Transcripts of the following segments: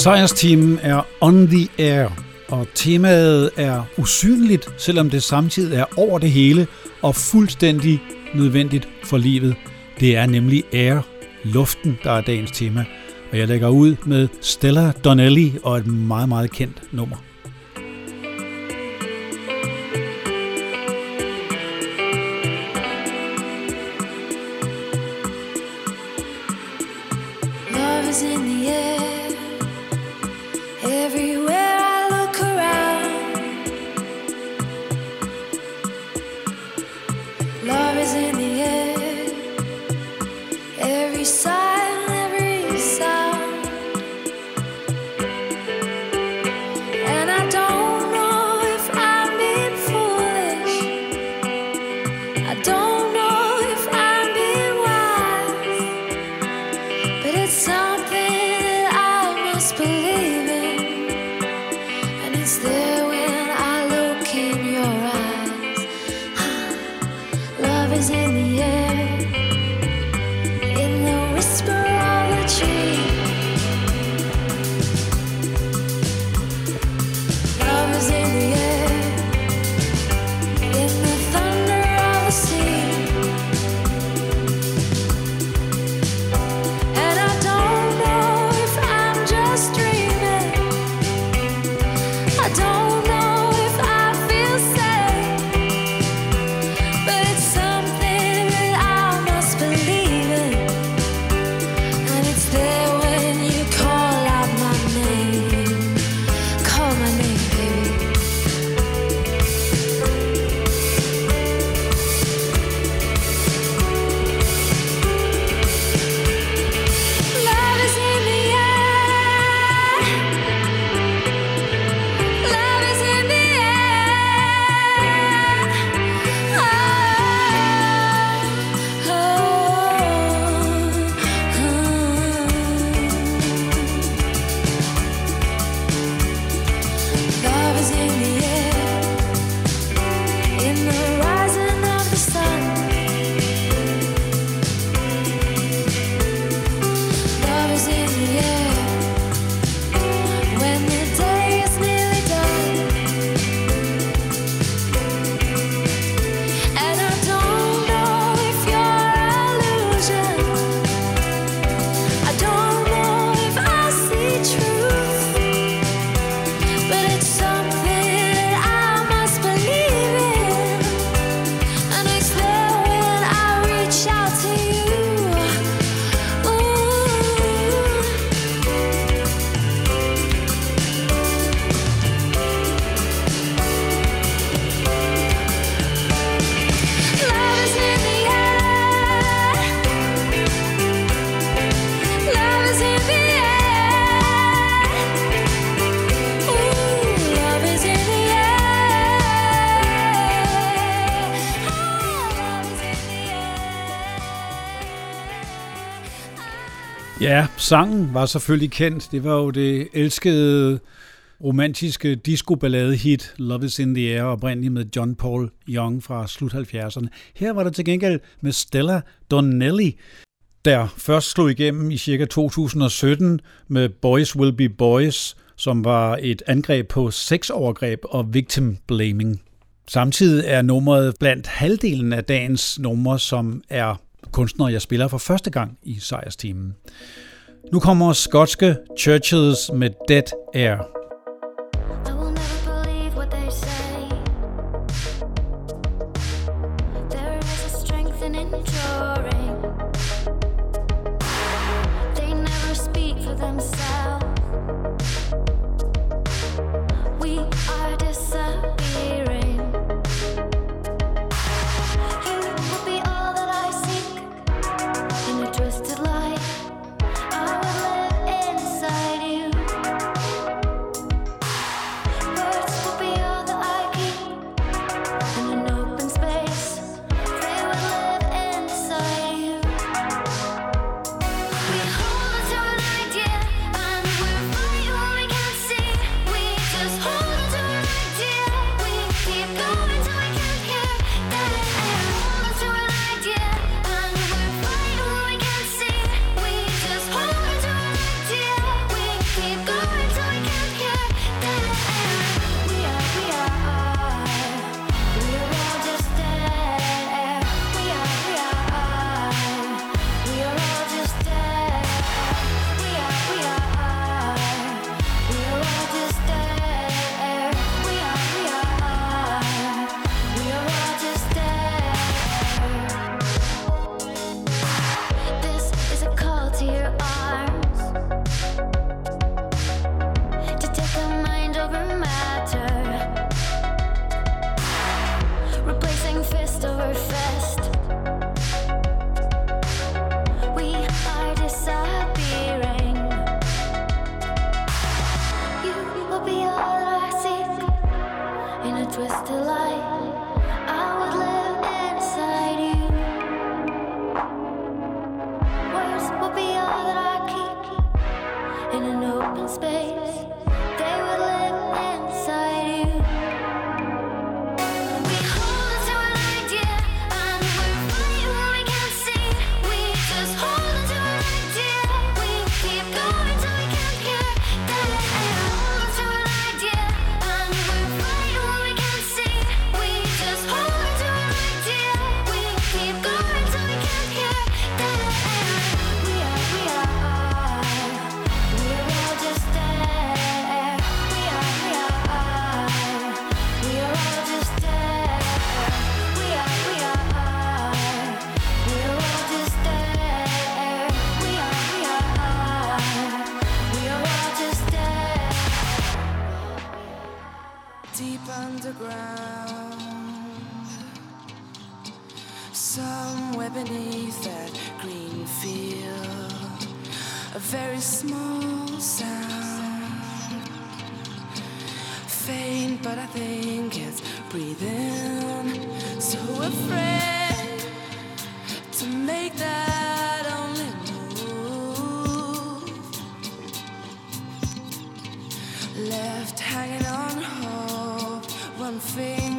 Science Team er On the Air, og temaet er usynligt, selvom det samtidig er over det hele og fuldstændig nødvendigt for livet. Det er nemlig air, luften, der er dagens tema. Og jeg lægger ud med Stella Donnelly og et meget, meget kendt nummer. Sangen var selvfølgelig kendt. Det var jo det elskede romantiske disco-ballade-hit Love is in the Air, oprindeligt med John Paul Young fra slut 70'erne. Her var det til gengæld med Stella Donnelly, der først slog igennem i cirka 2017 med Boys Will Be Boys, som var et angreb på sexovergreb og victim blaming. Samtidig er nummeret blandt halvdelen af dagens numre, som er kunstnere, jeg spiller for første gang i sejrsteamen. Nu kommer skotske Churches med Dead Air.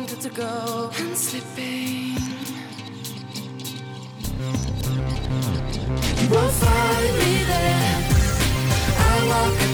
longer to go. And slipping. You won't find me there. I walk.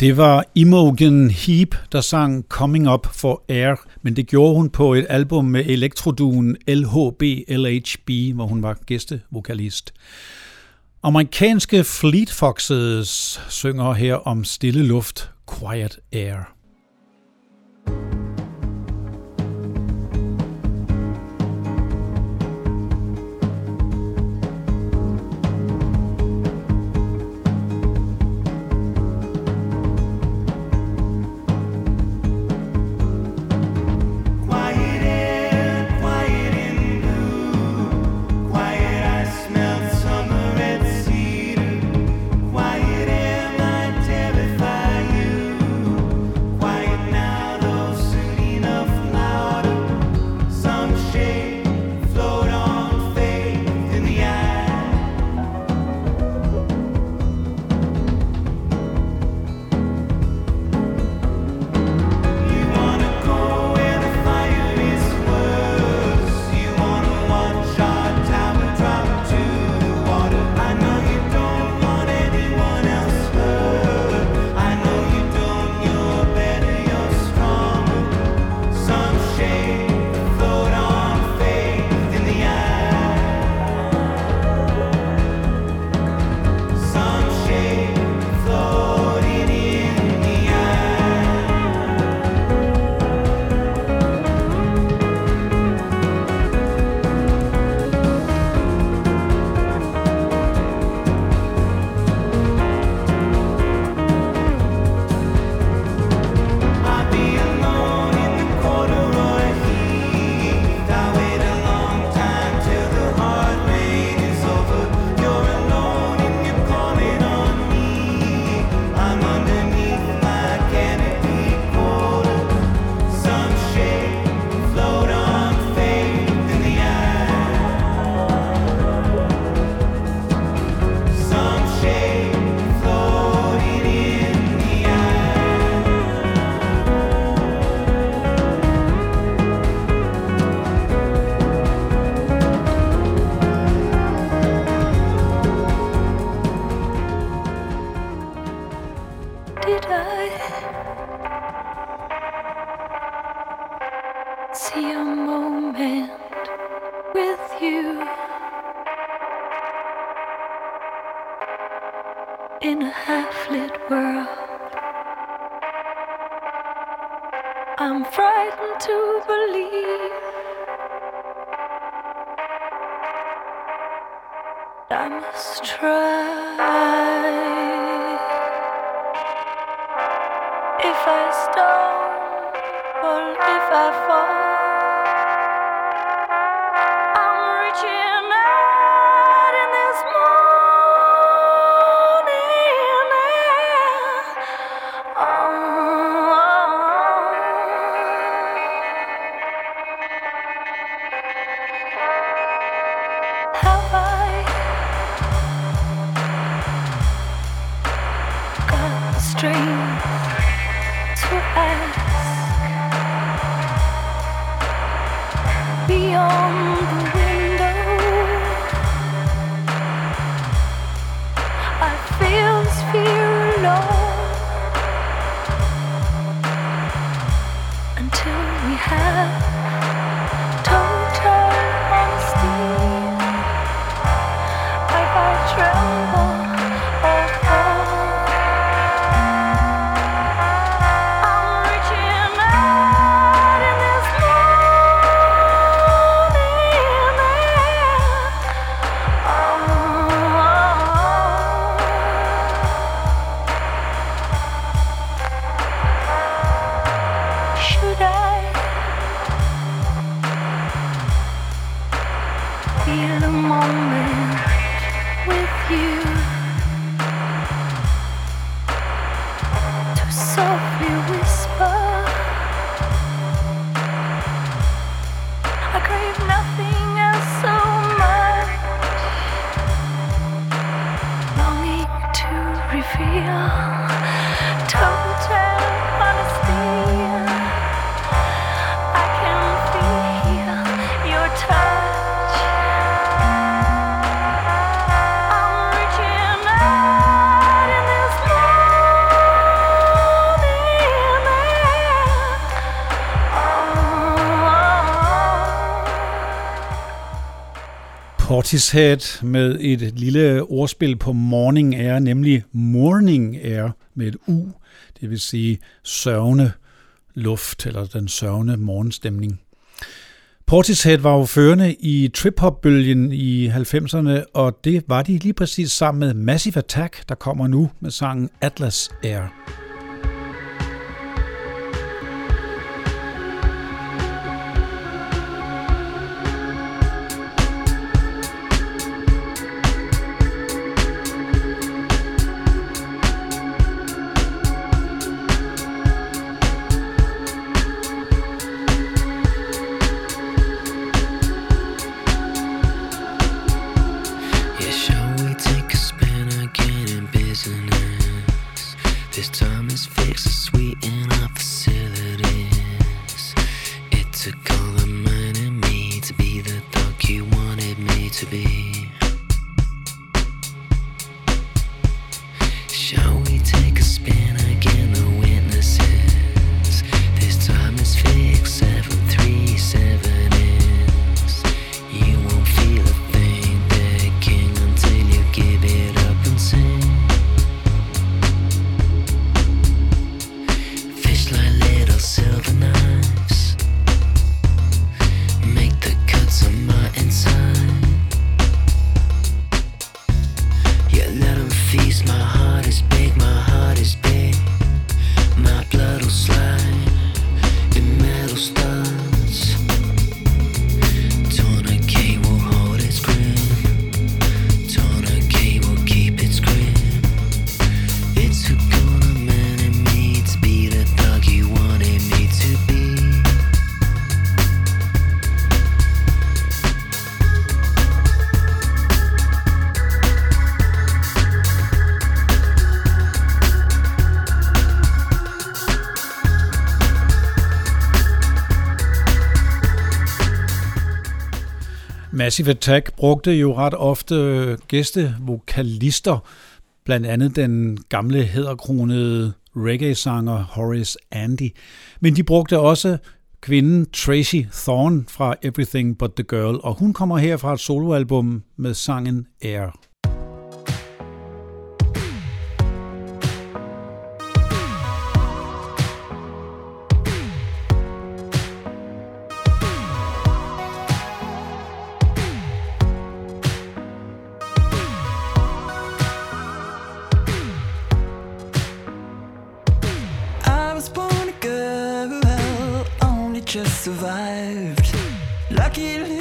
Det var Imogen Heap, der sang Coming Up for Air, men det gjorde hun på et album med elektroduen LHB LHB, hvor hun var gæstevokalist. Amerikanske Fleet Foxes synger her om stille luft, Quiet Air. Portishead med et lille ordspil på morning air, nemlig morning air med et u, det vil sige sørgende luft eller den sørgende morgenstemning. Portishead var jo førende i trip-hop-bølgen i 90'erne, og det var de lige præcis sammen med Massive Attack, der kommer nu med sangen Atlas Air. Massive Attack brugte jo ret ofte gæstevokalister, blandt andet den gamle hæderkronede reggae-sanger Horace Andy. Men de brugte også kvinden Tracy Thorn fra Everything But The Girl, og hun kommer her fra et soloalbum med sangen Air. survived. Luckily.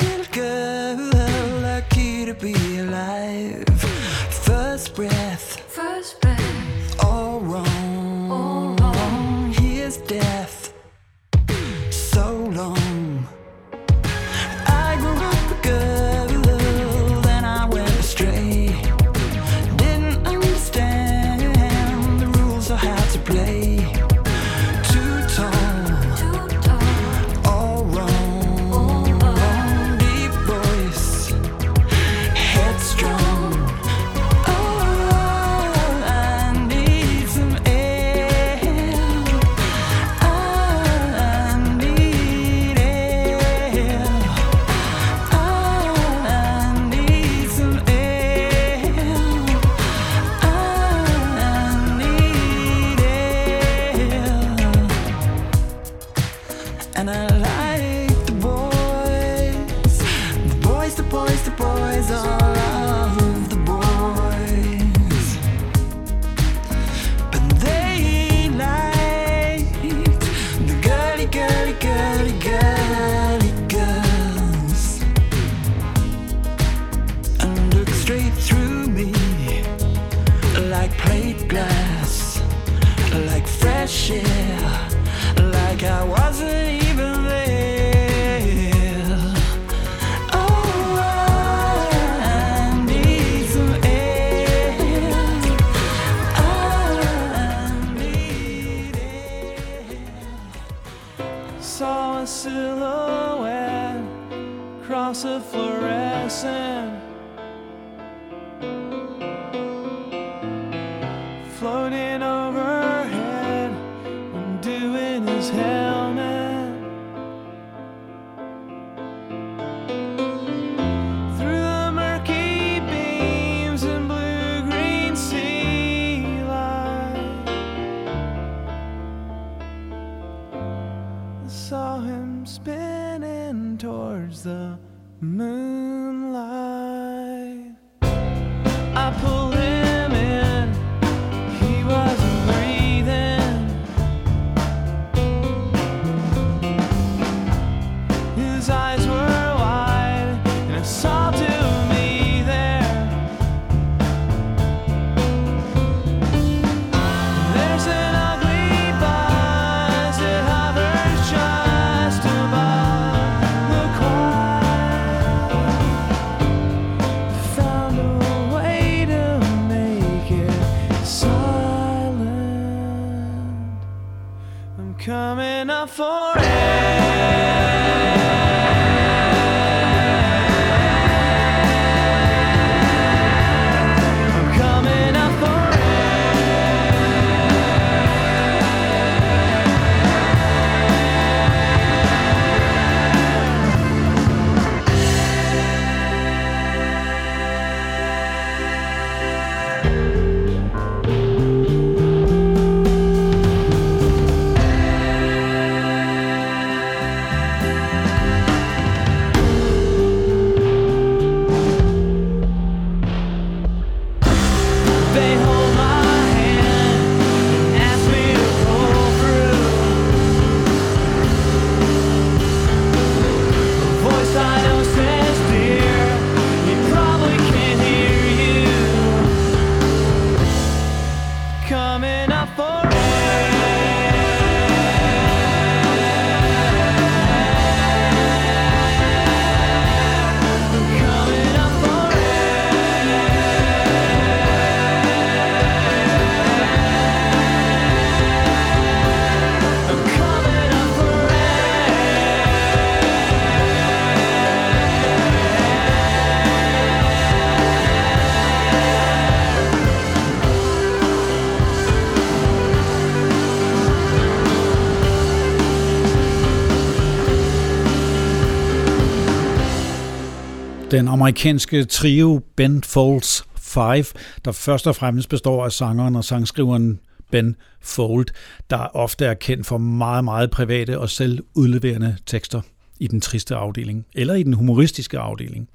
den amerikanske trio Ben Folds Five, der først og fremmest består af sangeren og sangskriveren Ben Fold, der ofte er kendt for meget, meget private og selv udleverende tekster i den triste afdeling, eller i den humoristiske afdeling.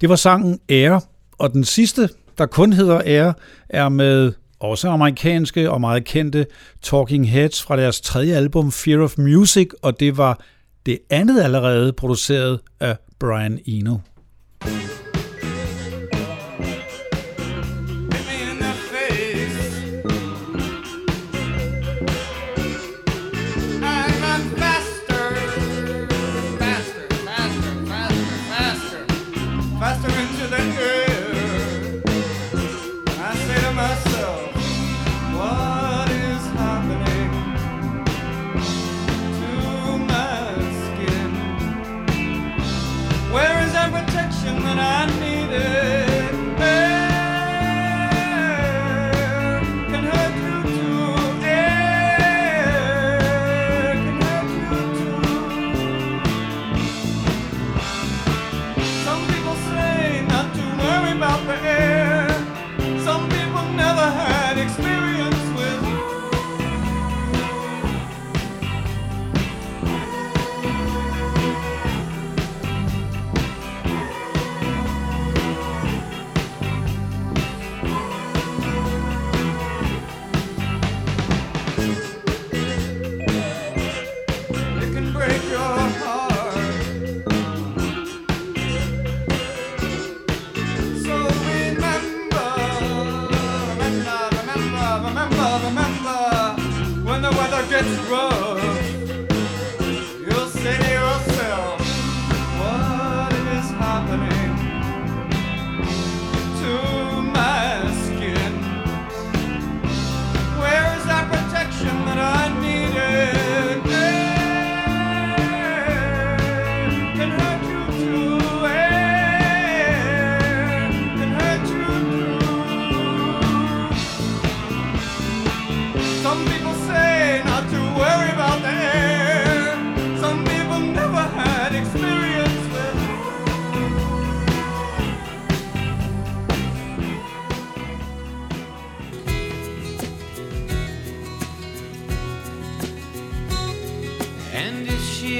Det var sangen Ære, og den sidste, der kun hedder Ære, er med også amerikanske og meget kendte Talking Heads fra deres tredje album Fear of Music, og det var det andet allerede produceret af Brian Eno. Thank you.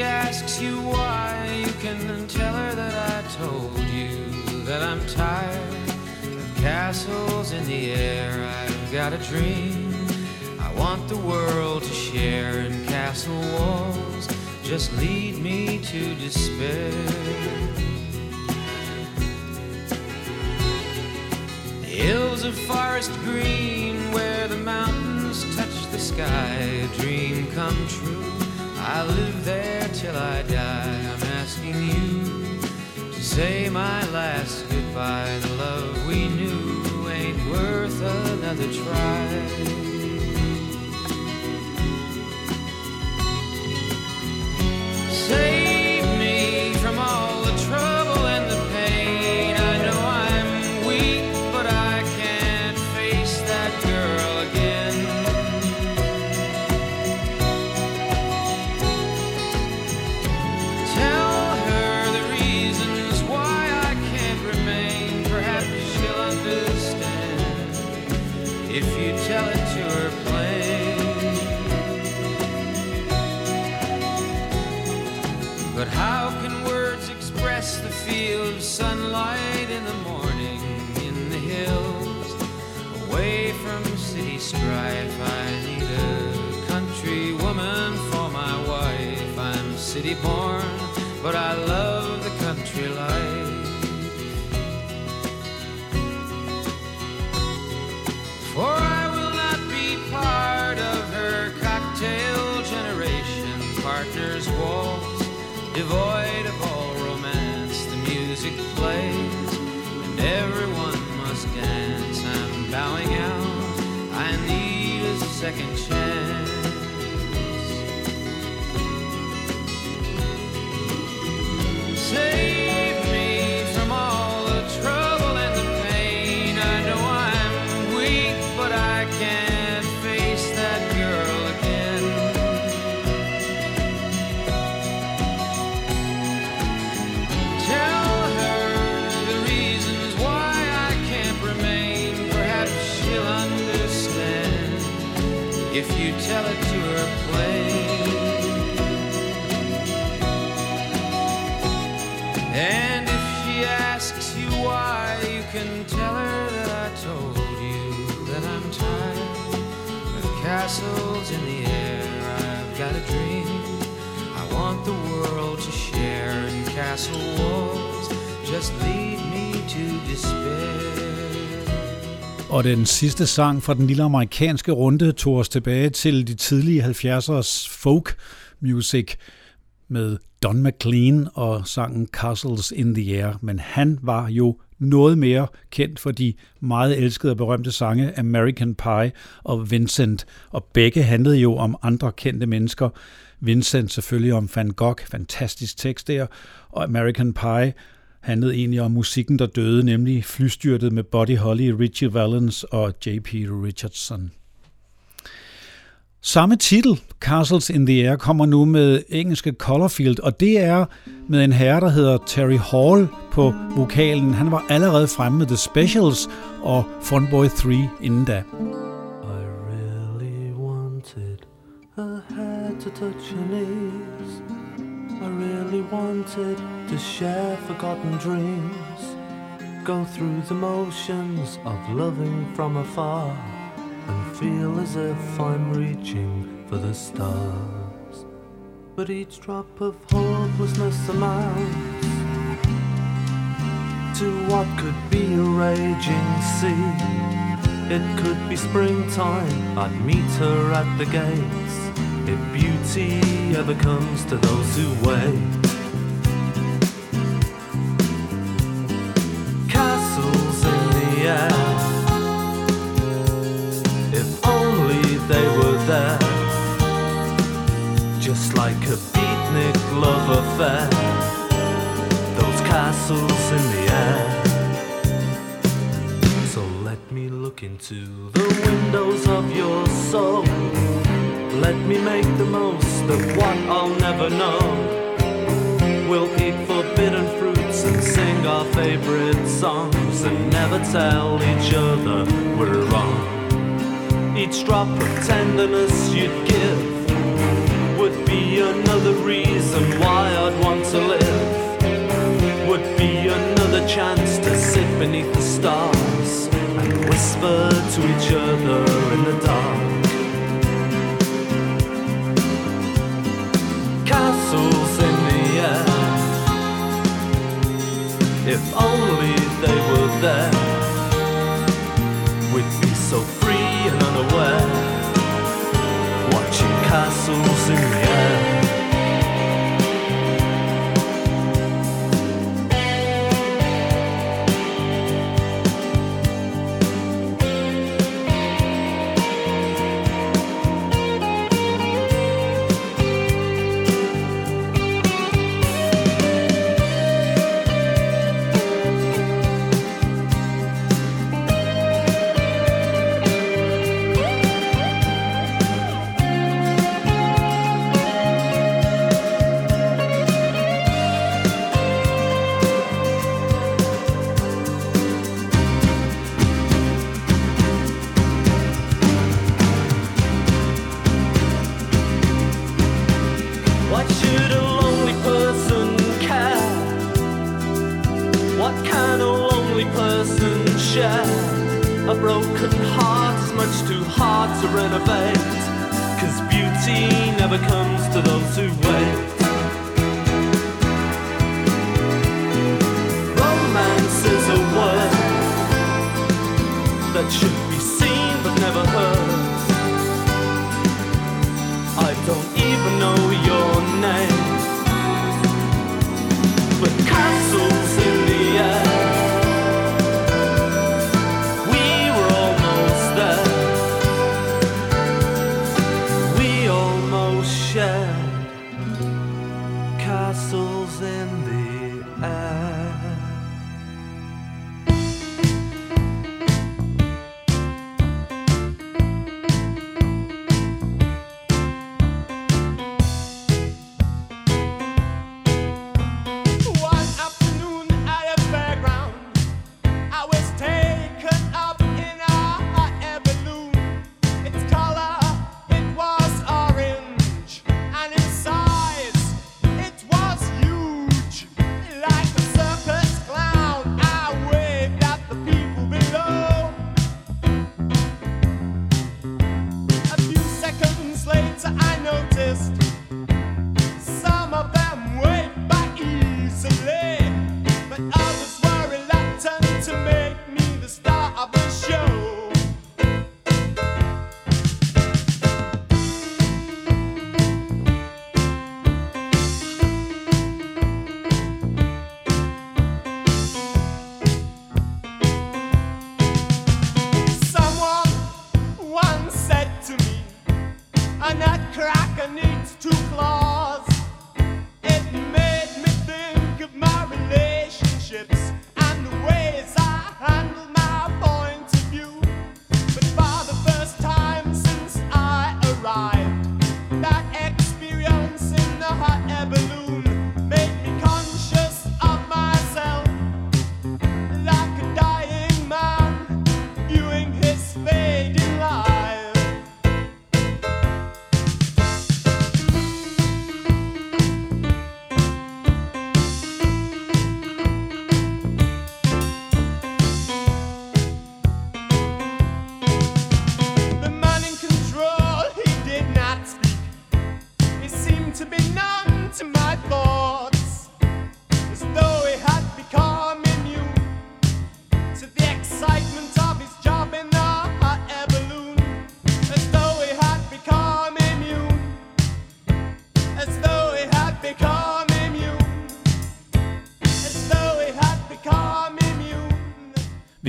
She asks you why, you can tell her that I told you that I'm tired of castles in the air. I've got a dream I want the world to share, and castle walls just lead me to despair. Hills of forest green where the mountains touch the sky, a dream come true I live there till I die. I'm asking you to say my last goodbye. The love we knew ain't worth another try. say city born, but I love the country life. For I will not be part of her cocktail generation, partners waltz, devoid of all romance. The music plays, and everyone must dance. I'm bowing out, I need a second chance. Castle walls just lead me to despair. Og den sidste sang fra den lille amerikanske runde tog os tilbage til de tidlige 70'ers folk music med Don McLean og sangen Castles in the Air. Men han var jo noget mere kendt for de meget elskede og berømte sange American Pie og Vincent. Og begge handlede jo om andre kendte mennesker. Vincent selvfølgelig om Van Gogh, fantastisk tekst der, og American Pie handlede egentlig om musikken, der døde, nemlig flystyrtet med Buddy Holly, Richie Valens og J.P. Richardson. Samme titel, Castles in the Air, kommer nu med engelske Colorfield, og det er med en herre, der hedder Terry Hall på vokalen. Han var allerede fremme med The Specials og Funboy 3 inden da. To touch your knees. I really wanted to share forgotten dreams. Go through the motions of loving from afar and feel as if I'm reaching for the stars. But each drop of hopelessness amounts to what could be a raging sea. It could be springtime, I'd meet her at the gates. If beauty ever comes to those who wait. Castles in the air. If only they were there. Just like a beatnik love affair. Those castles in the air. So let me look into the windows of your soul. Let me make the most of what I'll never know. We'll eat forbidden fruits and sing our favorite songs and never tell each other we're wrong. Each drop of tenderness you'd give would be another reason why I'd want to live. Would be another chance to sit beneath the stars and whisper to each other in the dark. If only they were there, we'd be so free and unaware. Watching castles in the air.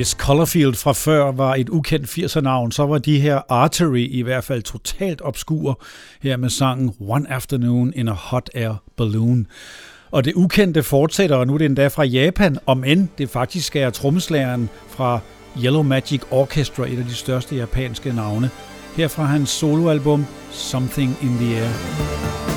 Hvis Colorfield fra før var et ukendt 80'er-navn, så var de her Artery i hvert fald totalt obskur her med sangen One Afternoon in a Hot Air Balloon. Og det ukendte fortsætter, og nu er det endda fra Japan, om end det faktisk er trommeslageren fra Yellow Magic Orchestra, et af de største japanske navne. Her fra hans soloalbum Something in the Air.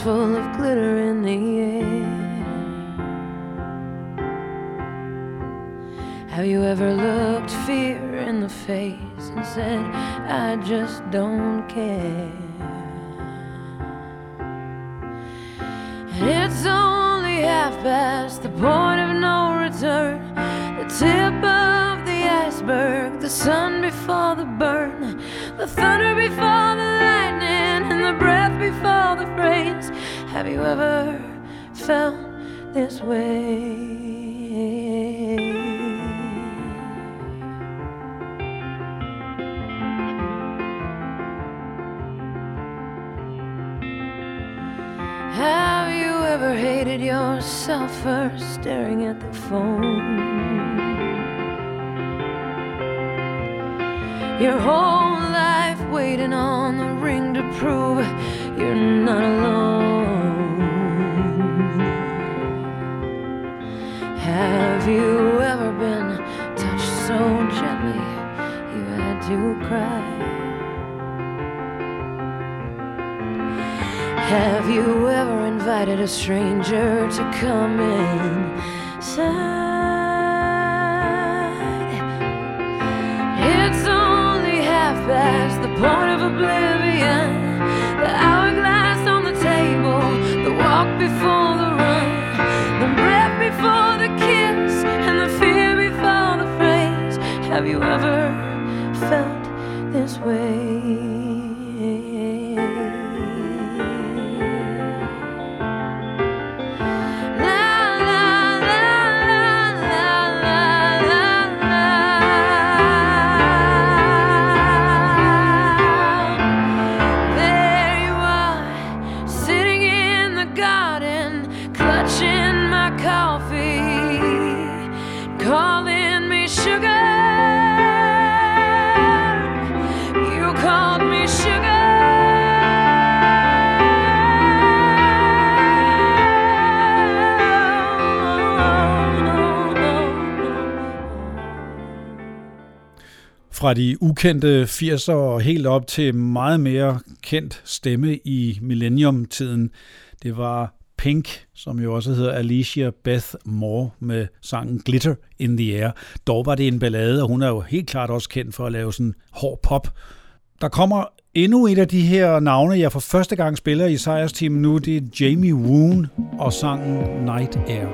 full of glitter in the air. Have you ever looked fear in the face and said, I just don't care? And it's only half past the point of no return, the tip of the iceberg, the sun before the burn, the thunder before the for the phrase, Have you ever felt this way? Have you ever hated yourself for staring at the phone? Your whole life waiting on the ring to prove you're not alone. Have you ever been touched so gently you had to cry? Have you ever invited a stranger to come inside? It's only half past the point of oblivion. Before the run, the breath before the kiss, and the fear before the phrase. Have you ever felt this way? Fra de ukendte 80'er og helt op til meget mere kendt stemme i millennium-tiden. Det var Pink, som jo også hedder Alicia Beth Moore med sangen Glitter in the Air. Dog var det en ballade, og hun er jo helt klart også kendt for at lave sådan hård pop. Der kommer endnu et af de her navne, jeg for første gang spiller i Sejrsteam nu. Det er Jamie Woon og sangen Night Air.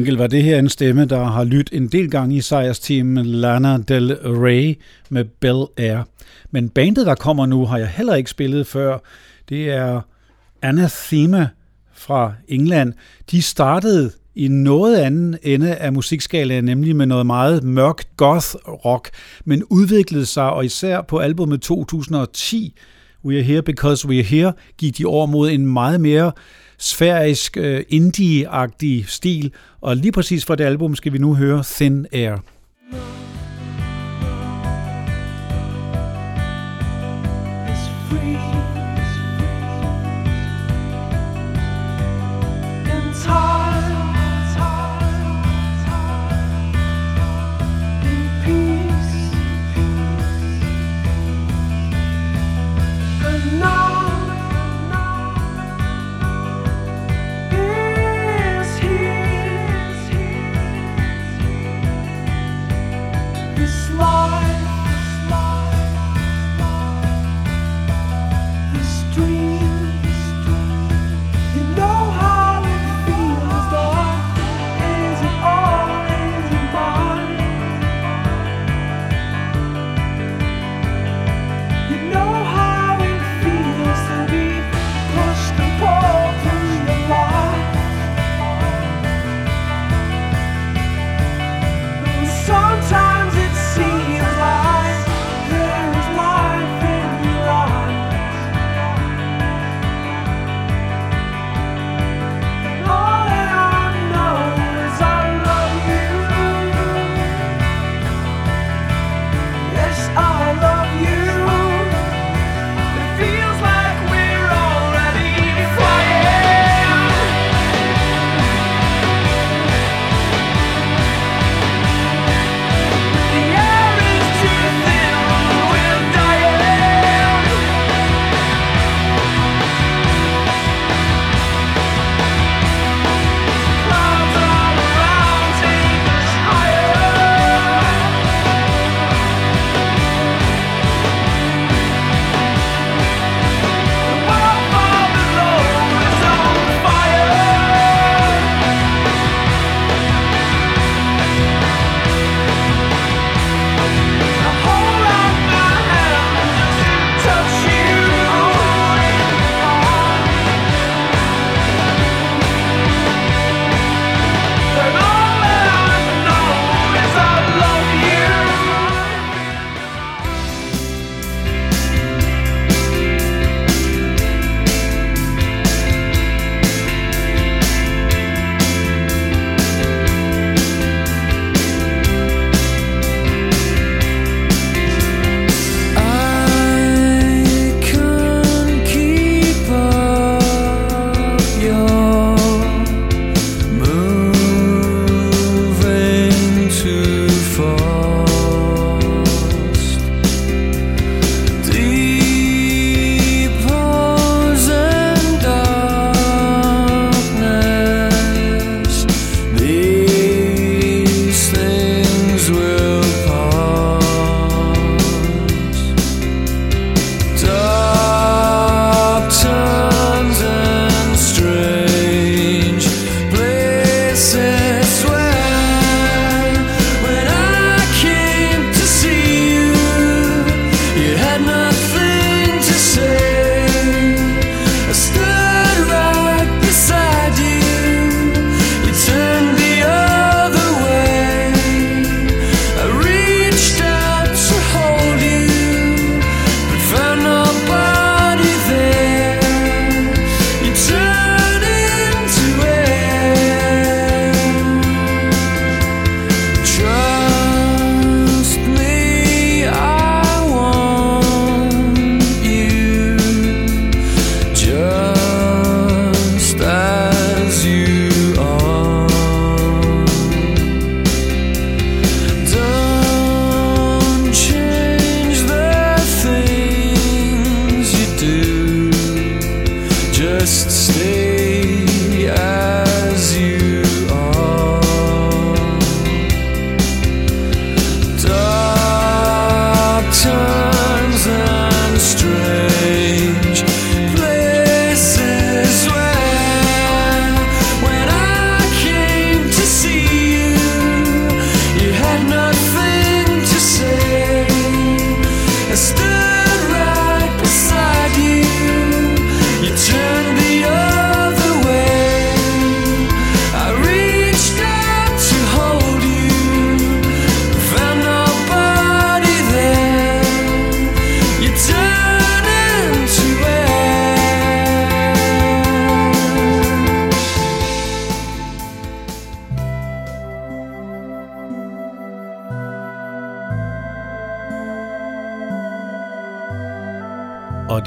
Gengæld var det her en stemme, der har lyttet en del gange i sejrsteamen Lana Del Rey med Bel Air. Men bandet, der kommer nu, har jeg heller ikke spillet før. Det er Anathema fra England. De startede i noget anden ende af musikskalaen, nemlig med noget meget mørkt goth rock, men udviklede sig, og især på albumet 2010, We Are Here Because We Are Here, gik de over mod en meget mere sfærisk, øh, indie-agtig stil, og lige præcis fra det album skal vi nu høre Thin Air. is free.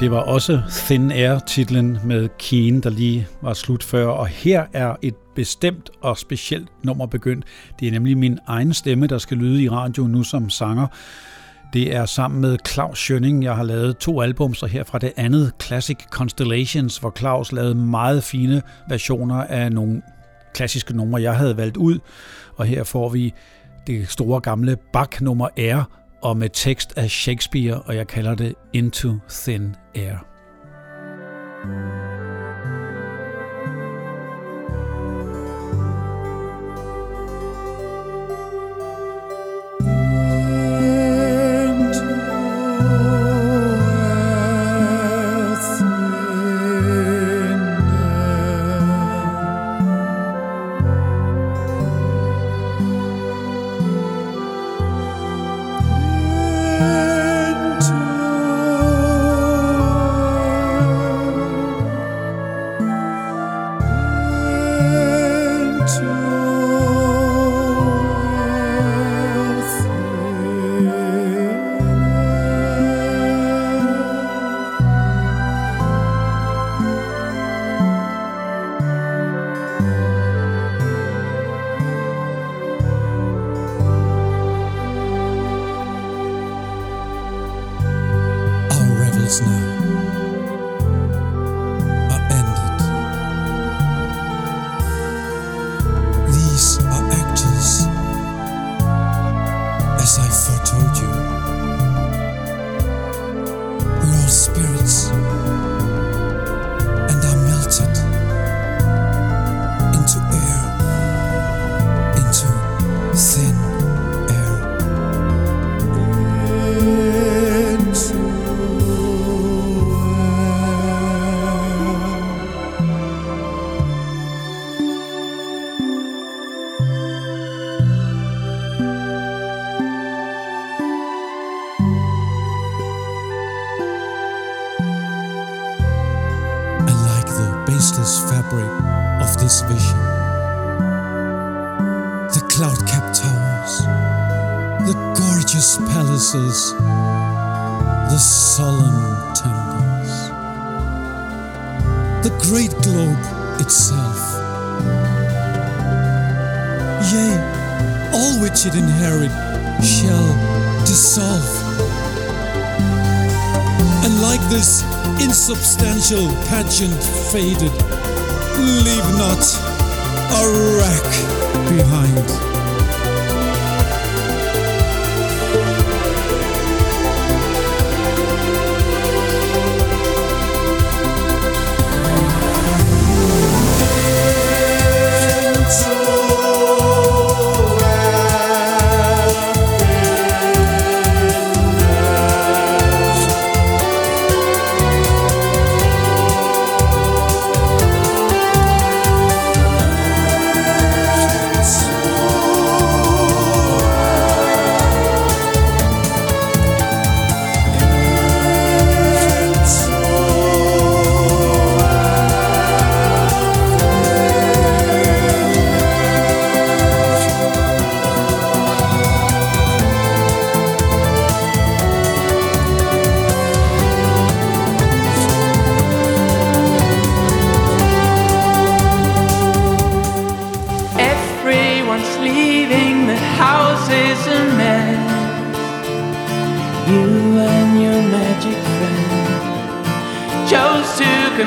Det var også Thin Air titlen med Keen, der lige var slut før. Og her er et bestemt og specielt nummer begyndt. Det er nemlig min egen stemme, der skal lyde i radio nu som sanger. Det er sammen med Claus Schønning. Jeg har lavet to albums, og her fra det andet, Classic Constellations, hvor Claus lavede meget fine versioner af nogle klassiske numre, jeg havde valgt ud. Og her får vi det store gamle Bach-nummer R, og med tekst af Shakespeare, og jeg kalder det Into Thin Air. Our pageant faded,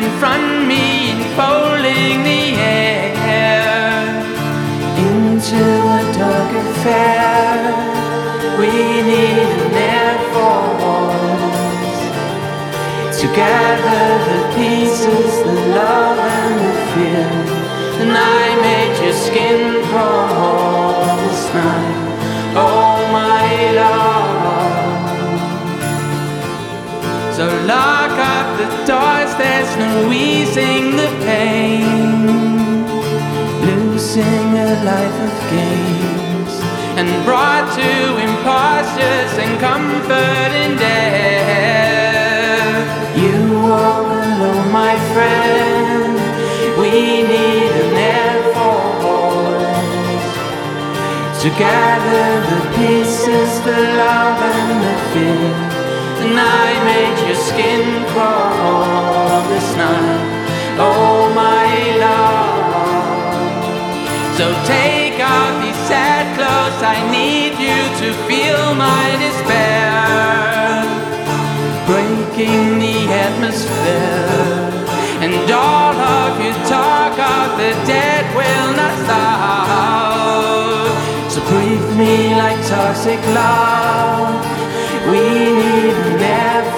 confront me, enfolding the air. Into a dark affair, we need an air force to gather the pieces, the love and the fear. And I made your skin crawl this night, oh my love. So lock doors, there's no easing the pain. Losing a life of games and brought to impostures and comfort in death. You walk alone, my friend. We need an air force to gather the pieces, the love and the fear. And I made your skin crawl this night, oh my love. So take off these sad clothes, I need you to feel my despair. Breaking the atmosphere, and all of your talk of the dead will not stop. So breathe me like toxic love. We need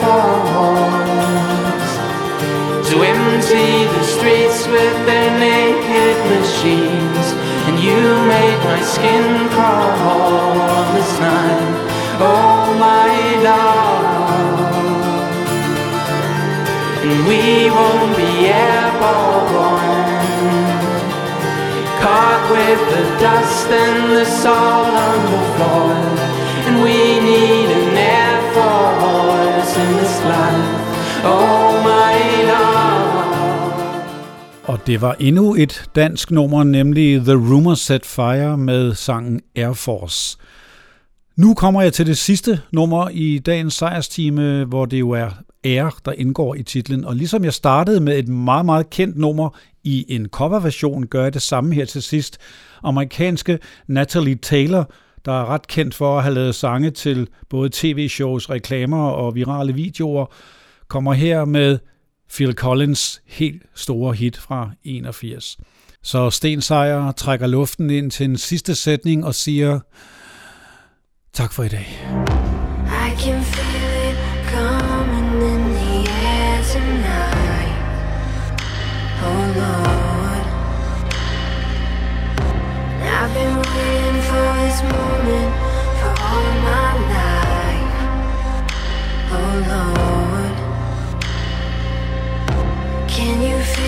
force to empty the streets with their naked machines. And you made my skin crawl this night, oh my love. And we won't be airborne, caught with the dust and the salt on the floor. And we need force life, oh my love. Og det var endnu et dansk nummer, nemlig The Rumor Set Fire med sangen Air Force. Nu kommer jeg til det sidste nummer i dagens sejrstime, hvor det jo er Air, der indgår i titlen. Og ligesom jeg startede med et meget, meget kendt nummer i en coverversion, gør jeg det samme her til sidst. Amerikanske Natalie Taylor, der er ret kendt for at have lavet sange til både tv-shows, reklamer og virale videoer, kommer her med Phil Collins helt store hit fra 81. Så Sten Sejer trækker luften ind til en sidste sætning og siger tak for i dag. I can feel it coming in the air tonight. Oh Lord. I've been Can you feel